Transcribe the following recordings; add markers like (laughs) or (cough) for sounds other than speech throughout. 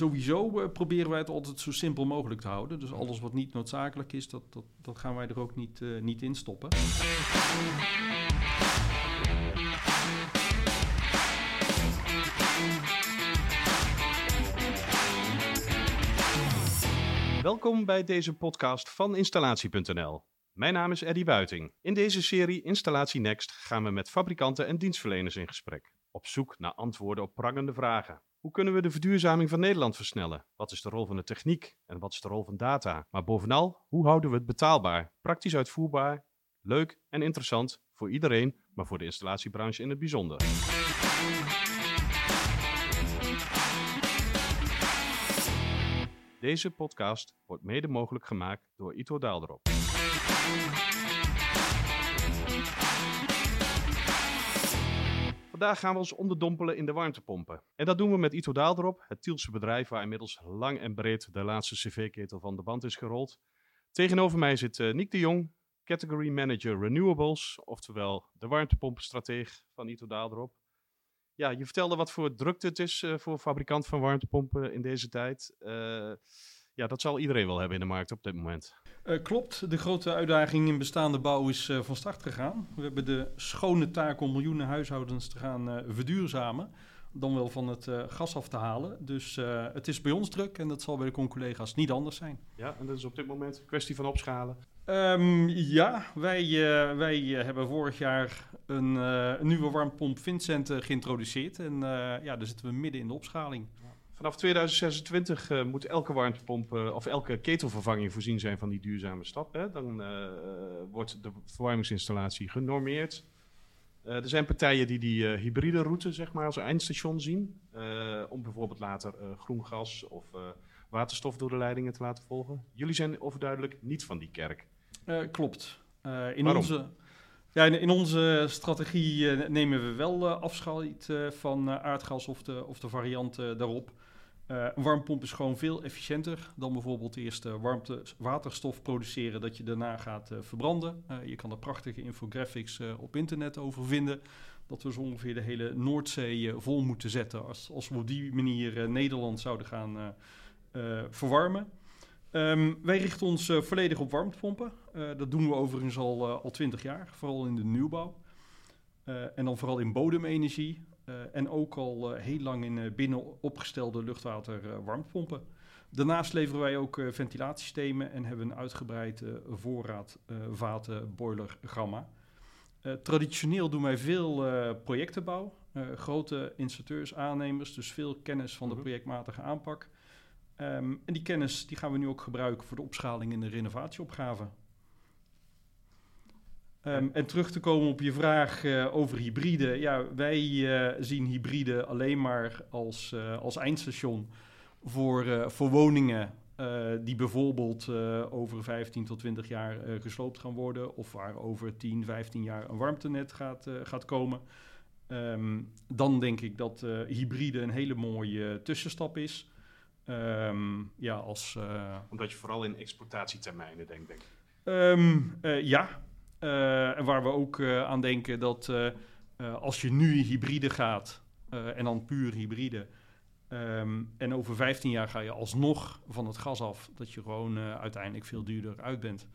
sowieso eh, proberen wij het altijd zo simpel mogelijk te houden. Dus alles wat niet noodzakelijk is, dat, dat, dat gaan wij er ook niet, uh, niet in stoppen. Welkom bij deze podcast van Installatie.nl. Mijn naam is Eddy Buiting. In deze serie Installatie Next gaan we met fabrikanten en dienstverleners in gesprek. Op zoek naar antwoorden op prangende vragen. Hoe kunnen we de verduurzaming van Nederland versnellen? Wat is de rol van de techniek en wat is de rol van data? Maar bovenal, hoe houden we het betaalbaar, praktisch uitvoerbaar, leuk en interessant voor iedereen, maar voor de installatiebranche in het bijzonder? Deze podcast wordt mede mogelijk gemaakt door Ito Daaldrop. Vandaag gaan we ons onderdompelen in de warmtepompen. En dat doen we met Ito Daaldrop, het Tielse bedrijf waar inmiddels lang en breed de laatste cv-ketel van de band is gerold. Tegenover mij zit uh, Nick de Jong, Category Manager Renewables, oftewel de warmtepompenstrateeg van Ito Daaldrop. Ja, je vertelde wat voor drukte het is uh, voor fabrikant van warmtepompen in deze tijd. Uh, ja, dat zal iedereen wel hebben in de markt op dit moment. Uh, klopt, de grote uitdaging in bestaande bouw is uh, van start gegaan. We hebben de schone taak om miljoenen huishoudens te gaan uh, verduurzamen. Dan wel van het gas af te halen. Dus het is bij ons druk en dat zal bij de collega's niet anders zijn. Ja, en dat is op dit moment een kwestie van opschalen. Um, ja, wij, wij hebben vorig jaar een, een nieuwe warmpomp Vincent geïntroduceerd. En ja, daar zitten we midden in de opschaling. Vanaf 2026 uh, moet elke warmtepomp uh, of elke ketelvervanging voorzien zijn van die duurzame stap. Hè? Dan uh, wordt de verwarmingsinstallatie genormeerd. er zijn partijen die die hybride route zeg maar, als eindstation zien. om bijvoorbeeld later groen gas of waterstof door de leidingen te laten volgen. Jullie zijn overduidelijk niet van die kerk. klopt. in Waarom? onze... Ja, in, in, onze strategie nemen we wel afscheid van aardgas of de, of de variant daarop. Uh, een warmpomp is gewoon veel efficiënter dan bijvoorbeeld eerst uh, warmte, waterstof produceren dat je daarna gaat uh, verbranden. je kan er prachtige infographics op internet over vinden. Dat we zo ongeveer de hele Noordzee vol moeten zetten als, als we op die manier Nederland zouden gaan verwarmen. Um, wij richten ons volledig op warmtepompen. dat doen we overigens al, al 20 jaar, vooral in de nieuwbouw. en dan vooral in bodemenergie. Uh, en ook al uh, heel lang in uh, binnen opgestelde luchtwater warmtepompen. Daarnaast leveren wij ook ventilatiesystemen en hebben een uitgebreid voorraad vaten boiler gamma. traditioneel doen wij veel projectenbouw, grote installateurs, aannemers, dus veel kennis van de mhm. projectmatige aanpak. Um, en die kennis die gaan we nu ook gebruiken voor de opschaling in de renovatieopgave. Um, en terug te komen op je vraag uh, over hybride. Ja, wij uh, zien hybride alleen maar als, uh, als eindstation voor, voor woningen die bijvoorbeeld over 15 tot 20 jaar gesloopt gaan worden. Of waar over 10, 15 jaar een warmtenet gaat, gaat komen. Um, dan denk ik dat hybride een hele mooie tussenstap is. Um, ja, als, Omdat je vooral in exploitatietermijnen denkt, denk ik. ja, en waar we ook uh, aan denken dat uh, als je nu hybride gaat, en dan puur hybride, um, en over 15 jaar ga je alsnog van het gas af, dat je gewoon uiteindelijk veel duurder uit bent.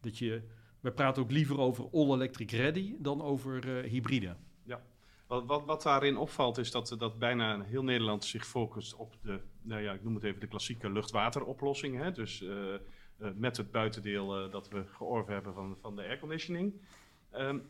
Dat je, we praten ook liever over all-electric ready dan over hybride. Ja, wat, wat, wat, daarin opvalt is dat, dat bijna heel Nederland zich focust op de, nou ja, ik noem het even de klassieke luchtwateroplossing. Dus met het buitendeel uh, dat we georven hebben van, van de airconditioning. Um,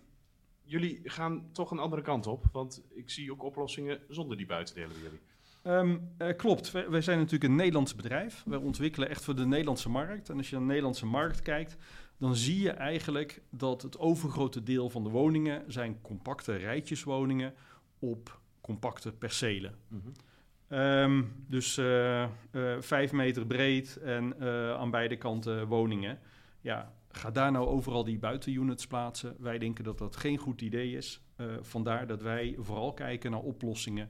jullie gaan toch een andere kant op, want ik zie ook oplossingen zonder die buitendelen bij jullie. Um, uh, klopt, wij, wij, zijn natuurlijk een Nederlands bedrijf. Wij ontwikkelen echt voor de Nederlandse markt. En als je naar de Nederlandse markt kijkt, dan zie je eigenlijk dat het overgrote deel van de woningen zijn compacte rijtjeswoningen op compacte percelen. Mm -hmm. Um, dus uh, uh, vijf meter breed en uh, aan beide kanten woningen. Ja, ga daar nou overal die buitenunits plaatsen. Wij denken dat dat geen goed idee is. vandaar dat wij vooral kijken naar oplossingen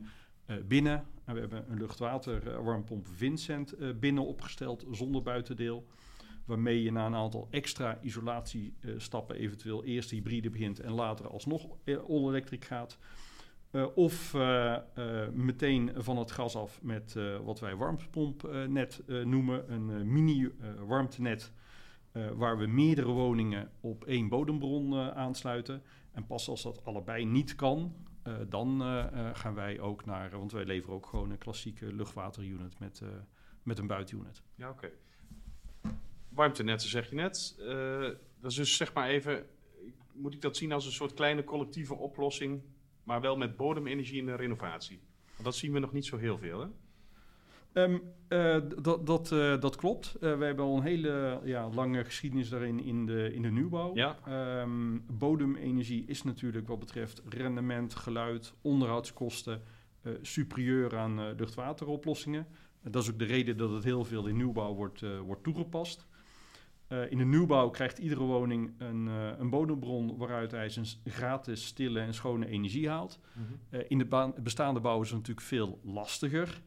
binnen. En we hebben een luchtwater-warmpomp Vincent binnen opgesteld zonder buitendeel. Waarmee je na een aantal extra isolatiestappen eventueel eerst hybride begint en later alsnog all-electric gaat. Of meteen van het gas af met wat wij warmtepompnet noemen, een mini warmtenet waar we meerdere woningen op één bodembron aansluiten. En pas als dat allebei niet kan, dan gaan wij ook naar, want wij leveren ook gewoon een klassieke luchtwaterunit met, met een buitenunit. Ja, oké. Warmtenetten zeg je net. dat is dus zeg maar even moet ik dat zien als een soort kleine collectieve oplossing, maar wel met bodemenergie in de renovatie? Want dat zien we nog niet zo heel veel, hè? Um, uh, dat, dat, uh, dat klopt. Uh, we hebben al een hele ja, lange geschiedenis daarin in de, in de nieuwbouw. Ja. Um, bodemenergie is natuurlijk wat betreft rendement, geluid, onderhoudskosten superieur aan luchtwateroplossingen. dat is ook de reden dat het heel veel in nieuwbouw wordt, wordt toegepast. Uh, in de nieuwbouw krijgt iedere woning een, uh, een bodembron waaruit hij zijn gratis, stille en schone energie haalt. Mm -hmm. uh, in de bestaande bouw is het natuurlijk veel lastiger.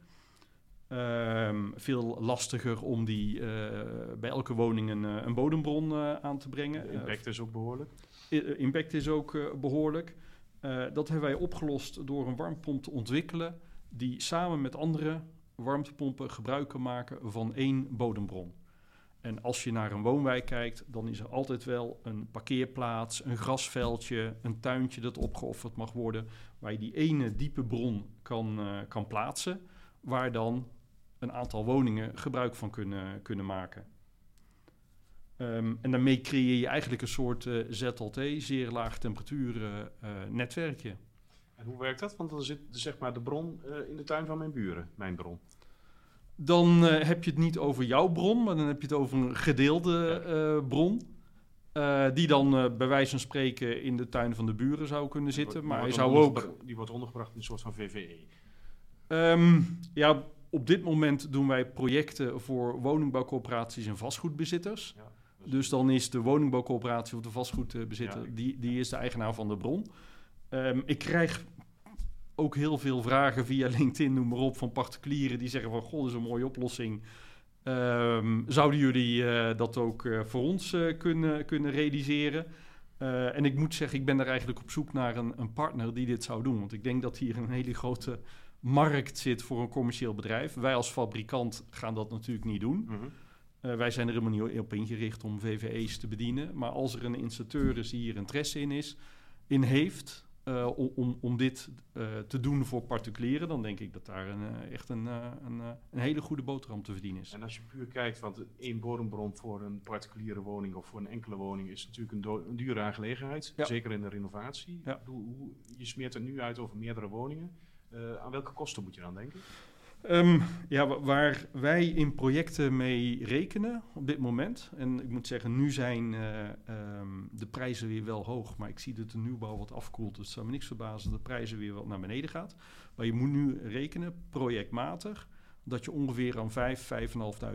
Um, veel lastiger om die bij elke woning een, een bodembron aan te brengen. De impact is ook behoorlijk. impact is ook behoorlijk. dat hebben wij opgelost door een warmtepomp te ontwikkelen die samen met andere warmtepompen gebruik kan maken van één bodembron. En als je naar een woonwijk kijkt, dan is er altijd wel een parkeerplaats, een grasveldje, een tuintje dat opgeofferd mag worden, waar je die ene diepe bron kan, uh, kan plaatsen, waar dan een aantal woningen gebruik van kunnen, kunnen maken. Um, en daarmee creëer je eigenlijk een soort uh, ZLT, zeer laag temperatuur uh, netwerkje. En hoe werkt dat? Want dan zit zeg maar de bron in de tuin van mijn buren, mijn bron. Dan uh, heb je het niet over jouw bron, maar dan heb je het over een gedeelde uh, bron. Uh, die dan bij wijze van spreken in de tuin van de buren zou kunnen zitten. Die maar wordt, hij zou ook. Die wordt ondergebracht in een soort van VVE. Um, ja, op dit moment doen wij projecten voor woningbouwcoöperaties en vastgoedbezitters. Ja, dus, dus dan is de woningbouwcoöperatie of de vastgoedbezitter, ja, die, die is de eigenaar van de bron. Um, ik krijg ook heel veel vragen via (laughs) LinkedIn, noem maar op, van particulieren die zeggen van, god, dat is een mooie oplossing. Um, zouden jullie uh, dat ook uh, voor ons uh, kunnen, kunnen realiseren? en ik moet zeggen, ik ben er eigenlijk op zoek naar een, een, partner die dit zou doen. Want ik denk dat hier een hele grote markt zit voor een commercieel bedrijf. Wij als fabrikant gaan dat natuurlijk niet doen. Mm -hmm. wij zijn er helemaal niet op ingericht om VVE's te bedienen. Maar als er een installateur is die hier interesse in, is, in heeft, uh, om, om dit uh, te doen voor particulieren, dan denk ik dat daar een, uh, echt een, een, een, hele goede boterham te verdienen is. En als je puur kijkt, want één bodembron voor een particuliere woning of voor een enkele woning is natuurlijk een, een dure aangelegenheid, ja. zeker in de renovatie. Ja. Hoe, hoe, je smeert er nu uit over meerdere woningen. aan welke kosten moet je dan denken? Um, ja, waar wij in projecten mee rekenen op dit moment. En ik moet zeggen, nu zijn uh, um, de prijzen weer wel hoog. Maar ik zie dat de nieuwbouw wat afkoelt. Dus het zou me niks verbazen dat de prijzen weer wat naar beneden gaat. Maar je moet nu rekenen, projectmatig, dat je ongeveer aan 5,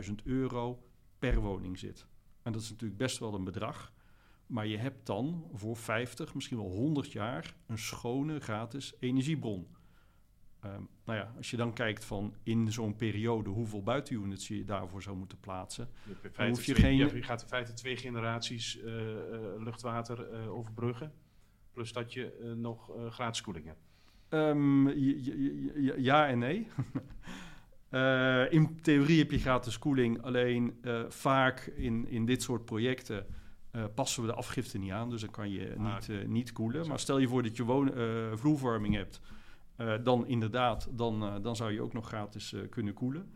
5.500 euro per woning zit. En dat is natuurlijk best wel een bedrag. Maar je hebt dan voor 50, misschien wel 100 jaar een schone gratis energiebron. Um, nou ja, als je dan kijkt van in zo'n periode hoeveel buitenunits je daarvoor zou moeten plaatsen. Je, dan hoef je, twee, geen... je gaat in feite twee generaties uh, uh, luchtwater uh, overbruggen. Plus dat je nog gratis koeling hebt. Um, ja en nee. (laughs) in theorie heb je gratis koeling, alleen vaak in, in dit soort projecten passen we de afgifte niet aan. Dus dan kan je ah, niet, niet koelen. Maar stel je voor dat je woon, vloervorming hebt. Uh, dan inderdaad, dan, uh, dan zou je ook nog gratis uh, kunnen koelen.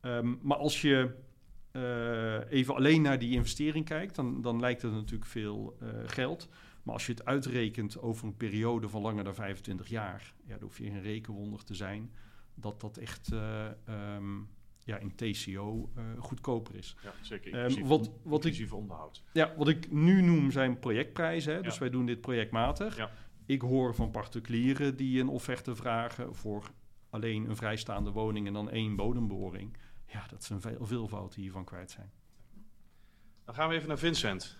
Um, maar als je even alleen naar die investering kijkt, dan, dan lijkt het natuurlijk veel geld. Maar als je het uitrekent over een periode van langer dan 25 jaar, ja, dan hoef je geen rekenwonder te zijn dat dat echt um, ja, in TCO goedkoper is. Ja, zeker. Inclusief, um, wat, wat inclusief ik, onderhoud. Ja, wat ik nu noem zijn projectprijzen. Hè, dus wij doen dit projectmatig. Ja. Ik hoor van particulieren die een offerte vragen voor alleen een vrijstaande woning en dan één bodemboring. Ja, dat ze een veel, veelvoud hiervan kwijt zijn. Dan gaan we even naar Vincent.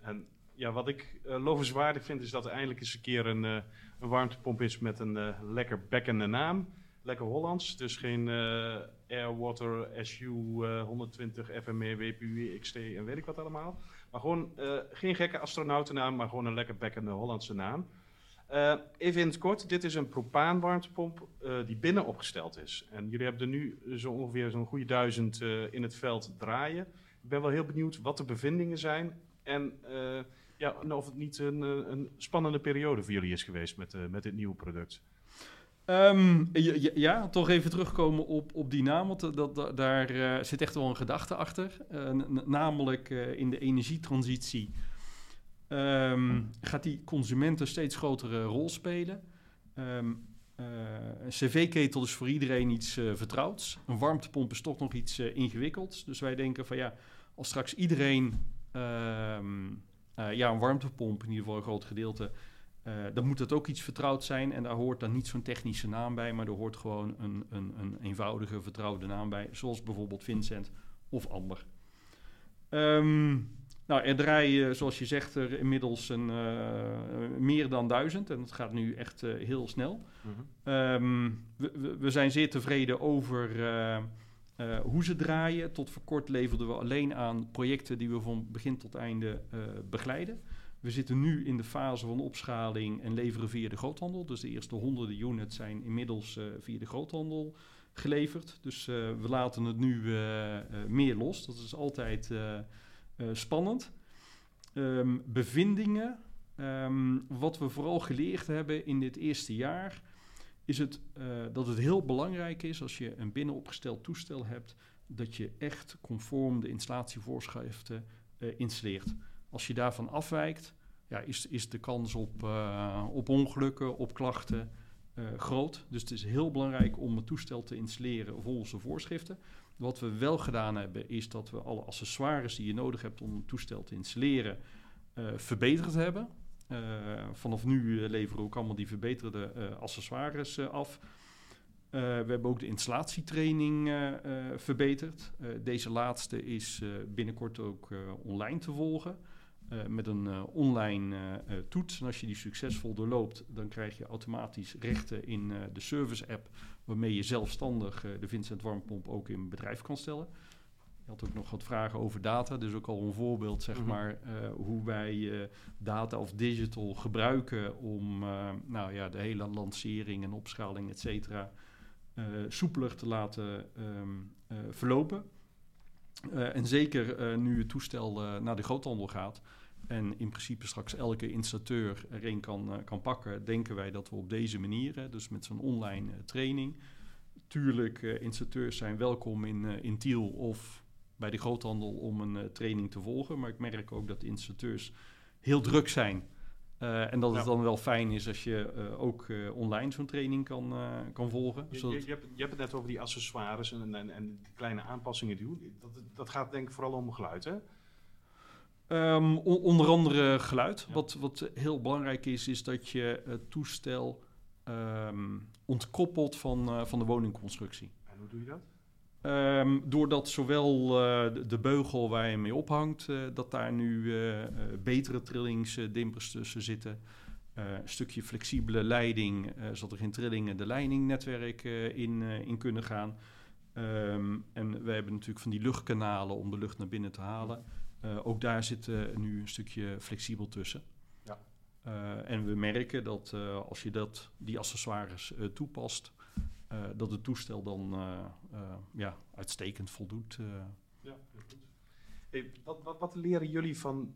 En ja, wat ik uh, lovenswaardig vind is dat er eindelijk eens een keer een, uh, een warmtepomp is met een uh, lekker bekkende naam. Lekker Hollands, dus geen Airwater SU 120 FME, WPU, XT en weet ik wat allemaal. Maar gewoon geen gekke astronautennaam, maar gewoon een lekker bekkende Hollandse naam. Even in het kort, dit is een propaanwarmtepomp die binnen opgesteld is. En jullie hebben er nu zo ongeveer zo'n goede duizend in het veld draaien. Ik ben wel heel benieuwd wat de bevindingen zijn en ja, of het niet een, een, spannende periode voor jullie is geweest met, met dit nieuwe product. Ehm, ja, toch even terugkomen op, op die naam, want dat, daar uh, zit echt wel een gedachte achter. Uh, namelijk uh, in de energietransitie um, gaat die consument een steeds grotere rol spelen. Um, een cv-ketel is voor iedereen iets vertrouwds. Een warmtepomp is toch nog iets ingewikkelds. Dus wij denken van ja, als straks iedereen ja, een warmtepomp, in ieder geval een groot gedeelte uh, dan moet het ook iets vertrouwd zijn en daar hoort dan niet zo'n technische naam bij, maar er hoort gewoon een, een, een eenvoudige vertrouwde naam bij, zoals bijvoorbeeld Vincent of Amber. Um, nou, er draaien, zoals je zegt, er inmiddels een, uh, meer dan duizend en dat gaat nu echt uh, heel snel. Mm -hmm. um, we, we, zijn zeer tevreden over hoe ze draaien. Tot voor kort leverden we alleen aan projecten die we van begin tot einde begeleiden. We zitten nu in de fase van opschaling en leveren via de groothandel. Dus de eerste honderden units zijn inmiddels via de groothandel geleverd. Dus we laten het nu meer los. Dat is altijd spannend. Um, bevindingen. Um, wat we vooral geleerd hebben in dit eerste jaar, is het, dat het heel belangrijk is als je een binnenopgesteld toestel hebt, dat je echt conform de installatievoorschriften installeert. Als je daarvan afwijkt, ja, is, is de kans op, uh, op ongelukken, op klachten uh, groot. Dus het is heel belangrijk om het toestel te installeren volgens de voorschriften. Wat we wel gedaan hebben, is dat we alle accessoires die je nodig hebt om een toestel te installeren, uh, verbeterd hebben. vanaf nu leveren we ook allemaal die verbeterde accessoires af. we hebben ook de installatietraining verbeterd. deze laatste is binnenkort ook online te volgen. Met een online toets. En als je die succesvol doorloopt, dan krijg je automatisch rechten in de service app, waarmee je zelfstandig de Vincent Warmpomp ook in bedrijf kan stellen. Je had ook nog wat vragen over data, dus ook al een voorbeeld, zeg mm-hmm. maar, hoe wij data of digital gebruiken om nou, ja, de hele lancering en opschaling, et cetera, soepeler te laten um, verlopen. En zeker nu het toestel naar de groothandel gaat en in principe straks elke installateur erin kan, kan pakken, denken wij dat we op deze manier, dus met zo'n online training, tuurlijk installateurs zijn welkom in, in Tiel of bij de groothandel om een training te volgen, maar ik merk ook dat installateurs heel druk zijn uh, en dat ja. het dan wel fijn is als je uh, ook uh, online zo'n training kan, kan volgen. Je, je, je, hebt, je, hebt, het net over die accessoires en, en, en kleine aanpassingen die doen. Dat, dat gaat denk ik vooral om geluid, hè? Um, onder andere geluid. Ja. Wat, wat heel belangrijk is, is dat je het toestel um, ontkoppelt van, van de woningconstructie. En hoe doe je dat? Um, doordat zowel uh, de, beugel waar je mee ophangt, uh, dat daar nu betere trillingsdimpers tussen zitten. een stukje flexibele leiding, zodat er geen trillingen de leidingnetwerk in, in kunnen gaan. En we hebben natuurlijk van die luchtkanalen om de lucht naar binnen te halen. Ook daar zit nu een stukje flexibel tussen. Ja. en we merken dat als je dat, die accessoires toepast, uh, dat het toestel dan uh, uh, ja, uitstekend voldoet. Ja, heel goed. Hey, wat, wat, wat, leren jullie van...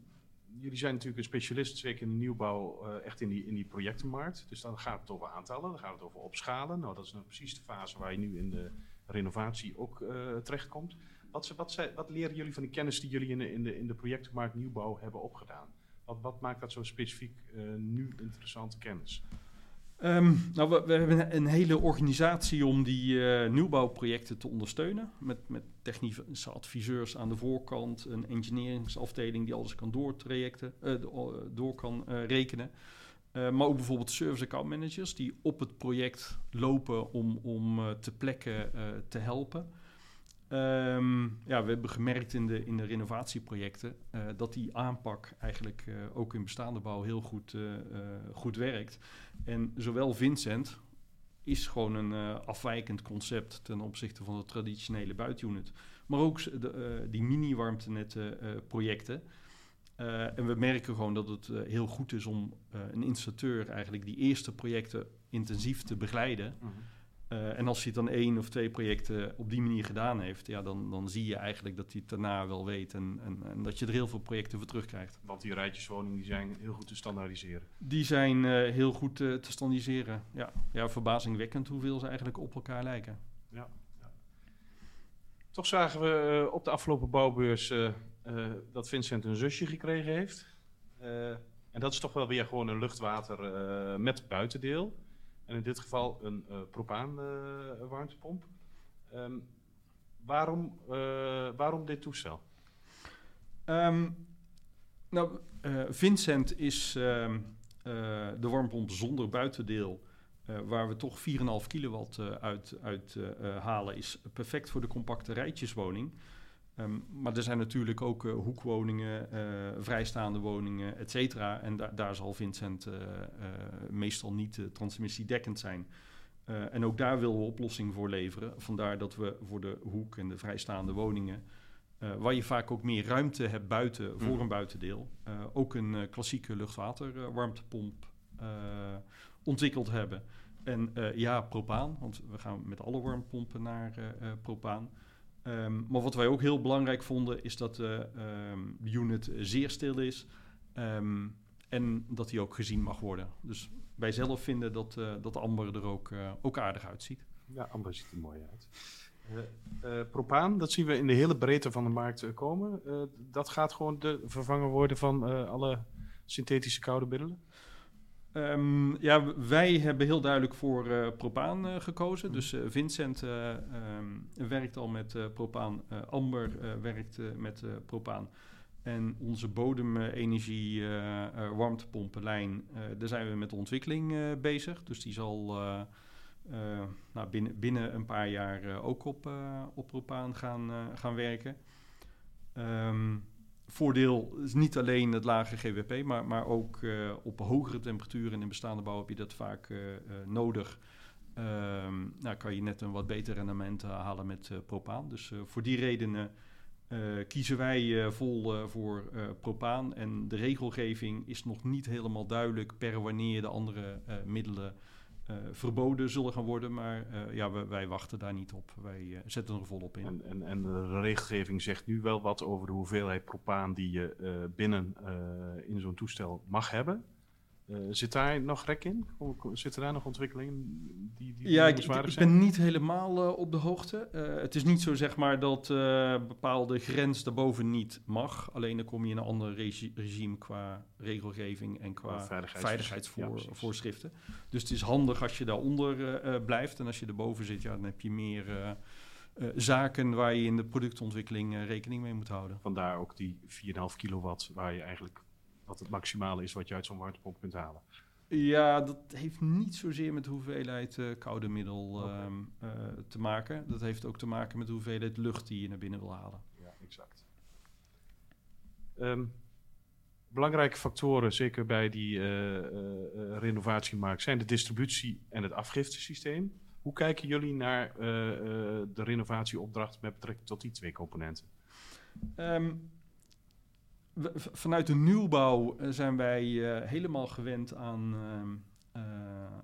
Jullie zijn natuurlijk een specialist, zeker in de nieuwbouw, echt in die, in die projectenmarkt. Dus dan gaat het over aantallen, dan gaat het over opschalen. Nou, dat is nou precies de fase waar je nu in de renovatie ook terechtkomt. Wat, wat, wat, leren jullie van de kennis die jullie in de, in de, in de projectenmarkt nieuwbouw hebben opgedaan? Wat, wat maakt dat zo specifiek nu interessante kennis? Um, nou, we, we, hebben een hele organisatie om die uh, nieuwbouwprojecten te ondersteunen. Met, met technische adviseurs aan de voorkant, een engineeringsafdeling die alles kan doortrajecten, uh, door kan uh, rekenen. maar ook bijvoorbeeld service account managers die op het project lopen om, om te plekken te helpen. Um, ja, we hebben gemerkt in de, in de renovatieprojecten uh, dat die aanpak eigenlijk uh, ook in bestaande bouw heel goed, uh, goed werkt. En zowel Vincent is gewoon een afwijkend concept ten opzichte van de traditionele buitenunit. Maar ook de, die mini-warmtenetten projecten. en we merken gewoon dat het heel goed is om een installateur eigenlijk die eerste projecten intensief te begeleiden. Mhm. Eh, en als hij dan één of twee projecten op die manier gedaan heeft, ja, dan, dan zie je eigenlijk dat hij het daarna wel weet en, en, en, dat je er heel veel projecten voor terugkrijgt. Want die rijtjeswoningen die zijn heel goed te standaardiseren. Die zijn uh, heel goed uh, te standaardiseren. Ja. ja, verbazingwekkend hoeveel ze eigenlijk op elkaar lijken. Ja. ja. Toch zagen we op de afgelopen bouwbeurs dat Vincent een zusje gekregen heeft. en dat is toch wel weer gewoon een luchtwater met buitendeel. En in dit geval een uh, propaan uh, warmtepomp. Um, waarom, uh, waarom dit toestel? Um, nou, Vincent is um, de warmtepomp zonder buitendeel. waar we toch 4,5 kilowatt uit, uit halen, is perfect voor de compacte rijtjeswoning. Ehm, maar er zijn natuurlijk ook uh, hoekwoningen, uh, vrijstaande woningen, et cetera. En da daar zal Vincent uh, meestal niet transmissiedekkend zijn. en ook daar willen we oplossing voor leveren. Vandaar dat we voor de hoek- en de vrijstaande woningen, waar je vaak ook meer ruimte hebt buiten voor mm. een buitendeel, ook een klassieke luchtwaterwarmtepomp ontwikkeld hebben. En ja, propaan, want we gaan met alle warmtepompen naar propaan. Um, maar wat wij ook heel belangrijk vonden, is dat uh, um, de unit zeer stil is um, en dat die ook gezien mag worden. Dus wij zelf vinden dat, uh, dat Amber er ook, uh, ook aardig uitziet. Ja, Amber ziet er mooi uit. propaan, dat zien we in de hele breedte van de markt komen. dat gaat gewoon de vervangen worden van alle synthetische koude middelen? Um, ja, wij hebben heel duidelijk voor uh, propaan uh, gekozen. Mm. Dus uh, Vincent um, werkt al met propaan. Amber werkt met propaan. En onze bodemenergie warmtepompenlijn, daar zijn we met de ontwikkeling bezig. Dus die zal nou, binnen, binnen een paar jaar ook op, op propaan gaan, gaan werken. Um, voordeel is niet alleen het lage GWP, maar, maar ook uh, op hogere temperaturen in een bestaande bouw heb je dat vaak uh, uh, nodig. Um, nou, kan je net een wat beter rendement halen met propaan. Dus voor die redenen kiezen wij vol voor propaan. En de regelgeving is nog niet helemaal duidelijk per wanneer de andere middelen verboden zullen gaan worden. Maar uh, ja, wij, wij, wachten daar niet op. Wij uh, zetten er volop in. En, en, en, de regelgeving zegt nu wel wat over de hoeveelheid propaan die je binnen in zo'n toestel mag hebben. Uh, zit daar nog rek in? Zitten daar nog ontwikkelingen die, die Ja, ik, ik, ben niet helemaal uh, op de hoogte. Uh, het is niet zo zeg maar dat bepaalde grens daarboven niet mag. Alleen dan kom je in een ander regi regime qua regelgeving en qua veiligheidsvoorschriften. Ja, dus het is handig als je daaronder blijft. En als je erboven zit, ja, dan heb je meer... zaken waar je in de productontwikkeling rekening mee moet houden. Vandaar ook die 4,5 kilowatt waar je eigenlijk wat het maximale is wat je uit zo'n warmtepomp kunt halen. Ja, dat heeft niet zozeer met de hoeveelheid uh, koude middel okay. uh, te maken. Dat heeft ook te maken met de hoeveelheid lucht die je naar binnen wil halen. Ja, exact. Um, belangrijke factoren, zeker bij die uh, renovatiemarkt, zijn de distributie en het afgiftesysteem. Hoe kijken jullie naar de renovatieopdracht met betrekking tot die twee componenten? Um, vanuit de nieuwbouw eh, zijn wij uh, helemaal gewend aan, uh,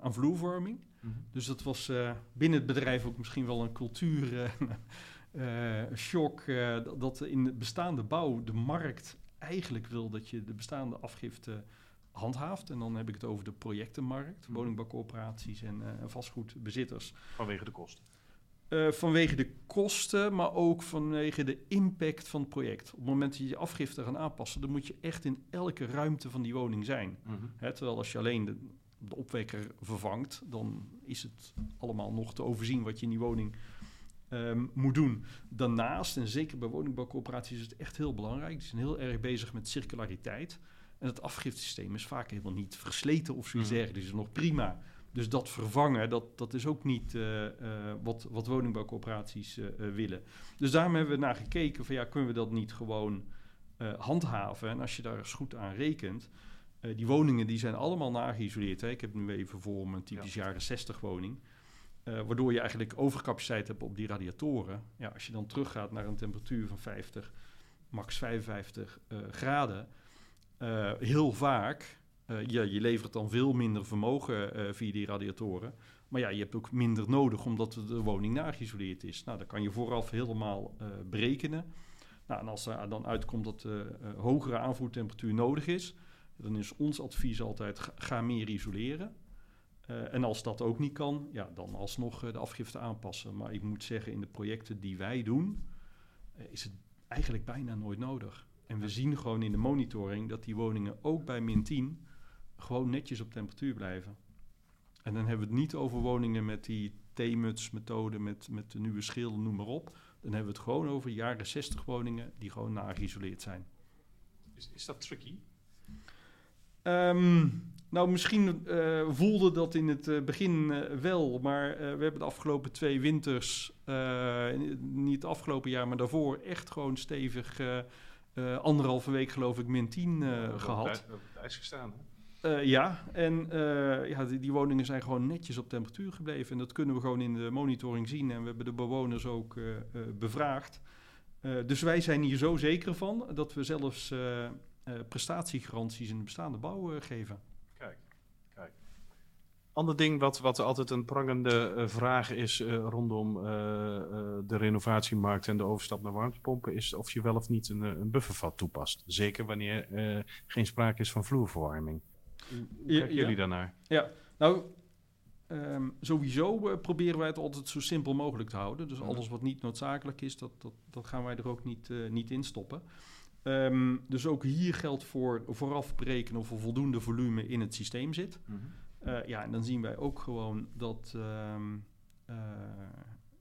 aan vloervorming. Mm -hmm. Dus dat was binnen het bedrijf ook misschien wel een cultuurshock. (laughs) dat in de bestaande bouw de markt eigenlijk wil dat je de bestaande afgifte handhaaft. En dan heb ik het over de projectenmarkt, mhm. woningbouwcorporaties en vastgoedbezitters. Vanwege de kosten. Uh, vanwege de kosten, maar ook vanwege de impact van het project. Op het moment dat je je afgifte gaat aanpassen, dan moet je echt in elke ruimte van die woning zijn. Mm -hmm. Hè, terwijl als je alleen de, de, opwekker vervangt, dan is het allemaal nog te overzien wat je in die woning um, moet doen. Daarnaast, en zeker bij woningbouwcoöperaties, is het echt heel belangrijk. Die zijn heel erg bezig met circulariteit. En het afgiftesysteem is vaak helemaal niet versleten of zoiets mm -hmm. dergelijks. Het is nog prima. Dus dat vervangen, dat, dat is ook niet uh, uh, wat, wat woningbouwcorporaties uh, willen. Dus daarom hebben we naar gekeken van ja, kunnen we dat niet gewoon handhaven? En als je daar eens goed aan rekent, die woningen die zijn allemaal nageïsoleerd. Hè? Ik heb nu even voor me een typisch ja. jaren 60 woning. waardoor je eigenlijk overcapaciteit hebt op die radiatoren. Ja, als je dan teruggaat naar een temperatuur van 50, max 55 graden heel vaak, ja, je levert dan veel minder vermogen via die radiatoren. Maar ja, je hebt ook minder nodig omdat de woning nageïsoleerd is. Nou, dat kan je vooraf helemaal berekenen. Nou, en als er dan uitkomt dat hogere aanvoertemperatuur nodig is, dan is ons advies altijd ga meer isoleren. En als dat ook niet kan, ja, dan alsnog de afgifte aanpassen. Maar ik moet zeggen, in de projecten die wij doen, is het eigenlijk bijna nooit nodig. En we zien gewoon in de monitoring dat die woningen ook bij min 10 gewoon netjes op temperatuur blijven. En dan hebben we het niet over woningen met die T-muts-methode, met, met de nieuwe schil, noem maar op. Dan hebben we het gewoon over jaren 60 woningen die gewoon nageïsoleerd zijn. Is, is dat tricky? Um, nou, misschien uh, voelde dat in het uh, begin uh, wel, maar we hebben de afgelopen twee winters, niet het afgelopen jaar, maar daarvoor, echt gewoon stevig anderhalve week geloof ik min 10 ja, gehad. We hebben het ijs gestaan, hè? Uh, ja, en uh, ja, die, woningen zijn gewoon netjes op temperatuur gebleven. En dat kunnen we gewoon in de monitoring zien. En we hebben de bewoners ook uh, bevraagd. dus wij zijn hier zo zeker van dat we zelfs prestatiegaranties in de bestaande bouw geven. Kijk, kijk. Ander ding wat, wat altijd een prangende vraag is rondom de renovatiemarkt en de overstap naar warmtepompen, is of je wel of niet een, een buffervat toepast. Zeker wanneer geen sprake is van vloerverwarming. Hoe kijken jullie daarnaar? Ja, nou, um, sowieso uh, proberen wij het altijd zo simpel mogelijk te houden. Dus alles wat niet noodzakelijk is, dat, dat, dat gaan wij er ook niet, uh, niet in stoppen. Um, dus ook hier geldt voor vooraf berekenen of er voldoende volume in het systeem zit. Mm -hmm. uh, ja, en dan zien wij ook gewoon dat um,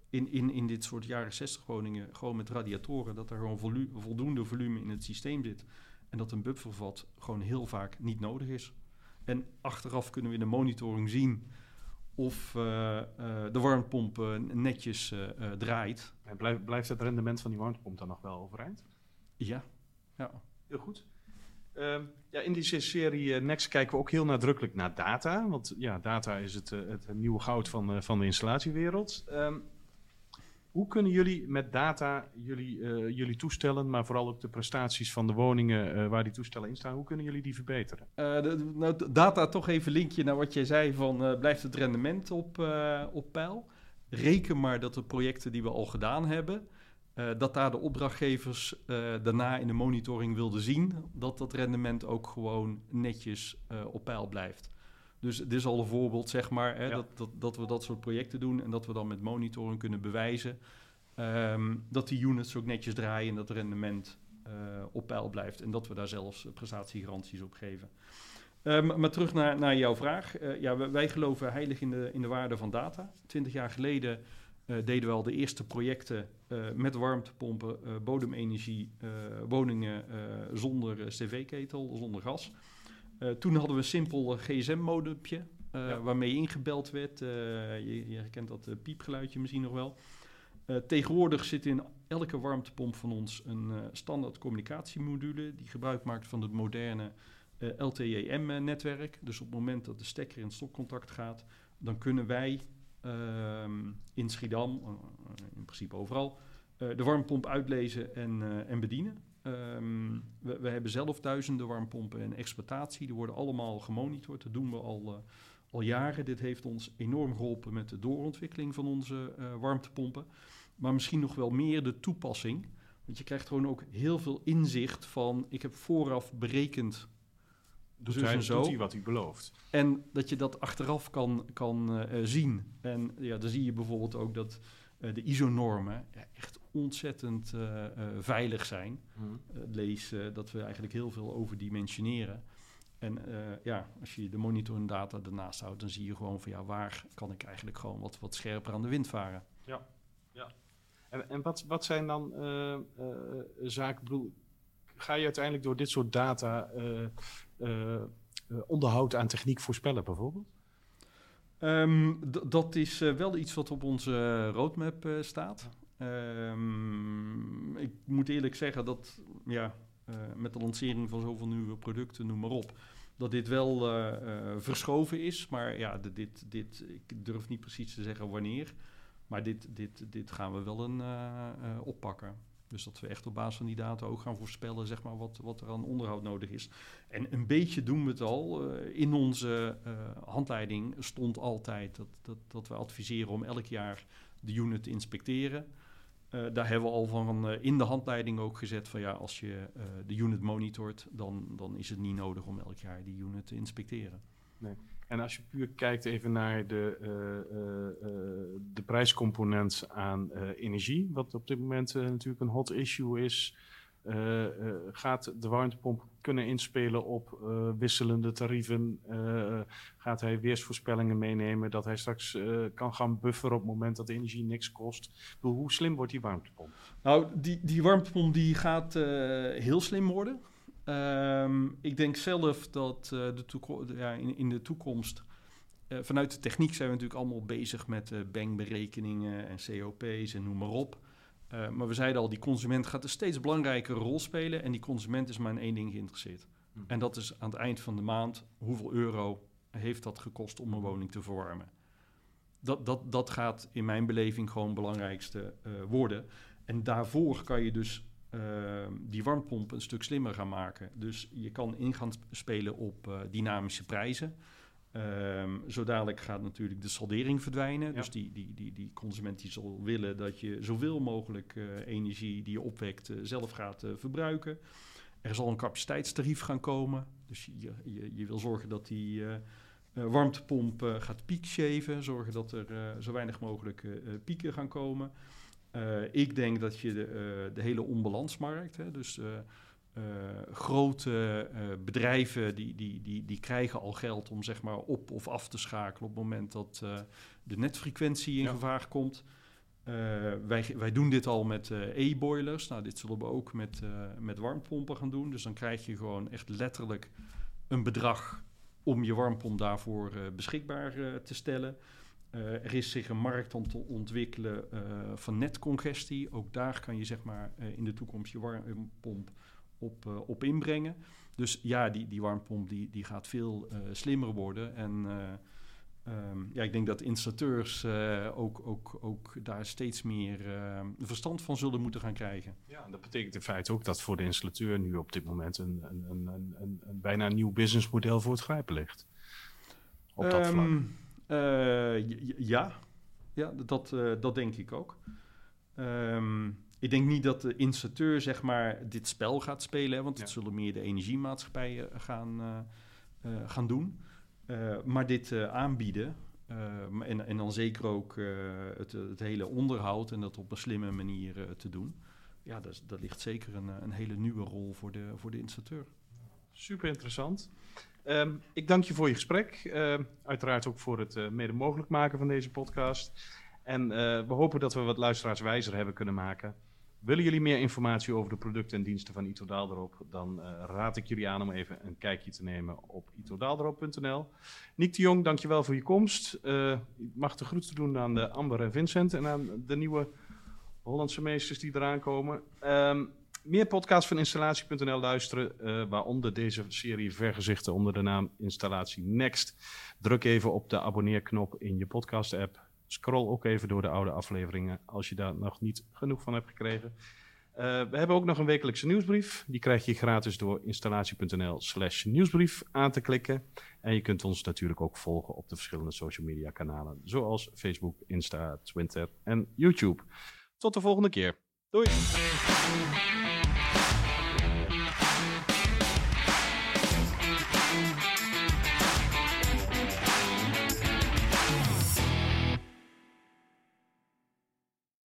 in, in, in dit soort jaren 60 woningen, gewoon met radiatoren, dat er gewoon volu voldoende volume in het systeem zit. En dat een buffervat gewoon heel vaak niet nodig is. En achteraf kunnen we in de monitoring zien of uh, uh, de warmtepomp netjes uh, draait. En blijft, blijft het rendement van die warmtepomp dan nog wel overeind? Ja. ja. Heel goed. Uh, ja, in deze serie Next kijken we ook heel nadrukkelijk naar data. Want ja, data is het, het nieuwe goud van, van de installatiewereld. Um, hoe kunnen jullie met data jullie, uh, jullie toestellen, maar vooral ook de prestaties van de woningen uh, waar die toestellen in staan, hoe kunnen jullie die verbeteren? De, nou, data toch even linkje naar wat jij zei van blijft het rendement op, op peil? Reken maar dat de projecten die we al gedaan hebben, dat daar de opdrachtgevers daarna in de monitoring wilden zien, dat dat rendement ook gewoon netjes op peil blijft. Dus dit is al een voorbeeld, zeg maar, hè, dat, dat, dat we dat soort projecten doen en dat we dan met monitoring kunnen bewijzen um, dat die units ook netjes draaien en dat het rendement uh, op peil blijft en dat we daar zelfs prestatiegaranties op geven. Um, maar terug naar, naar jouw vraag. Uh, ja, wij, wij, geloven heilig in de, in de waarde van data. Twintig jaar geleden uh, deden we al de eerste projecten met warmtepompen, bodemenergie, woningen zonder cv-ketel, zonder gas. Uh, toen hadden we een simpel gsm-modempje uh, ja. waarmee ingebeld werd. Je, je herkent dat piepgeluidje misschien nog wel. tegenwoordig zit in elke warmtepomp van ons een standaard communicatiemodule die gebruik maakt van het moderne LTE-M-netwerk. Dus op het moment dat de stekker in stopcontact gaat, dan kunnen wij ehm, in Schiedam, in principe overal, de warmtepomp uitlezen en, en bedienen. Um, we, we, hebben zelf duizenden warmpompen in exploitatie. Die worden allemaal gemonitord. Dat doen we al, uh, al jaren. Dit heeft ons enorm geholpen met de doorontwikkeling van onze uh, warmtepompen. Maar misschien nog wel meer de toepassing. Want je krijgt gewoon ook heel veel inzicht van... ik heb vooraf berekend doet hij, zo. Doet hij wat hij belooft. En dat je dat achteraf kan, kan uh, zien. En ja, dan zie je bijvoorbeeld ook dat uh, de ISO-normen ja, echt ontzettend uh, veilig zijn. Mm. lees dat we eigenlijk heel veel overdimensioneren. En ja, als je de monitoring data ernaast houdt, dan zie je gewoon van ja, waar kan ik eigenlijk gewoon wat, wat scherper aan de wind varen. Ja, ja. En, en wat, wat zijn dan zaken, ga je uiteindelijk door dit soort data onderhoud aan techniek voorspellen bijvoorbeeld? Um, dat is uh, wel iets wat op onze roadmap uh, staat. Um, ik moet eerlijk zeggen dat ja, uh, met de lancering van zoveel nieuwe producten, noem maar op, dat dit wel verschoven is. Maar ja, dit, dit, ik durf niet precies te zeggen wanneer. Maar dit, dit, dit gaan we wel een, oppakken. Dus dat we echt op basis van die data ook gaan voorspellen zeg maar, wat, wat er aan onderhoud nodig is. En een beetje doen we het al. In onze handleiding stond altijd dat, dat, dat we adviseren om elk jaar de unit te inspecteren. Uh, daar hebben we al van in de handleiding ook gezet van ja, als je de unit monitort, dan, dan is het niet nodig om elk jaar die unit te inspecteren. Nee. En als je puur kijkt even naar de, de prijscomponent aan energie, wat op dit moment natuurlijk een hot issue is, gaat de warmtepomp kunnen inspelen op wisselende tarieven? gaat hij weersvoorspellingen meenemen dat hij straks kan gaan bufferen op het moment dat de energie niks kost? hoe slim wordt die warmtepomp? Nou, die, die warmtepomp die gaat heel slim worden. Um, ik denk zelf dat de ja, in, de toekomst. Vanuit de techniek zijn we natuurlijk allemaal bezig met uh, bankberekeningen en COP's en noem maar op. maar we zeiden al, die consument gaat een steeds belangrijkere rol spelen. En die consument is maar in één ding geïnteresseerd. Hm. En dat is aan het eind van de maand hoeveel euro heeft dat gekost om een woning te verwarmen. Dat, dat, dat gaat in mijn beleving gewoon het belangrijkste worden. En daarvoor kan je dus Ehm, die warmtepomp een stuk slimmer gaan maken. Dus je kan in gaan spelen op uh, dynamische prijzen. Um, zo dadelijk gaat natuurlijk de saldering verdwijnen. Dus die, die, die, die consument die zal willen dat je zoveel mogelijk uh, energie die je opwekt uh, zelf gaat verbruiken. Er zal een capaciteitstarief gaan komen. Dus je, je, je wil zorgen dat die warmtepomp gaat piekshaven. Zorgen dat er zo weinig mogelijk pieken gaan komen. Ik denk dat je de, de hele onbalansmarkt, hè, dus grote bedrijven die, die, die, die krijgen al geld om zeg maar op of af te schakelen op het moment dat de netfrequentie in gevaar komt. wij, wij doen dit al met e-boilers. Nou, dit zullen we ook met, met warmpompen gaan doen. Dus dan krijg je gewoon echt letterlijk een bedrag om je warmpomp daarvoor beschikbaar te stellen. Er is zich een markt aan te ontwikkelen van netcongestie. Ook daar kan je zeg maar in de toekomst je warmpomp op, op inbrengen. Dus ja, die, die warmpomp die, die gaat veel slimmer worden. En um, ja, ik denk dat installateurs ook, ook, ook daar steeds meer verstand van zullen moeten gaan krijgen. Ja, dat betekent in feite ook dat voor de installateur nu op dit moment een, een, een, een, een bijna nieuw businessmodel voor het grijpen ligt. Op dat um, vlak. Uh, ja, ja dat, uh, dat denk ik ook. Um, ik denk niet dat de installateur zeg maar, dit spel gaat spelen, want het zullen meer de energiemaatschappijen gaan, uh, gaan doen. maar dit aanbieden, en, en dan zeker ook het, het hele onderhoud en dat op een slimme manier te doen. Ja, dat, dat ligt zeker een, een hele nieuwe rol voor de, voor de installateur. Super interessant. Um, ik dank je voor je gesprek. Uh, uiteraard ook voor het mede mogelijk maken van deze podcast. En uh, we hopen dat we wat luisteraars wijzer hebben kunnen maken. Willen jullie meer informatie over de producten en diensten van Ito Daalderop? Dan eh, raad ik jullie aan om even een kijkje te nemen op itodaalderop.nl. Niek de Jong, dankjewel voor je komst. ik mag de groeten doen aan de Amber en Vincent en aan de nieuwe Hollandse meesters die eraan komen. Um, meer podcasts van installatie.nl luisteren, uh, waaronder deze serie Vergezichten onder de naam Installatie Next. Druk even op de abonneerknop in je podcast-app. Scroll ook even door de oude afleveringen als je daar nog niet genoeg van hebt gekregen. Uh, we hebben ook nog een wekelijkse nieuwsbrief. Die krijg je gratis door installatie.nl/slash nieuwsbrief aan te klikken. En je kunt ons natuurlijk ook volgen op de verschillende social media kanalen, zoals Facebook, Insta, Twitter en YouTube. Tot de volgende keer. Doei!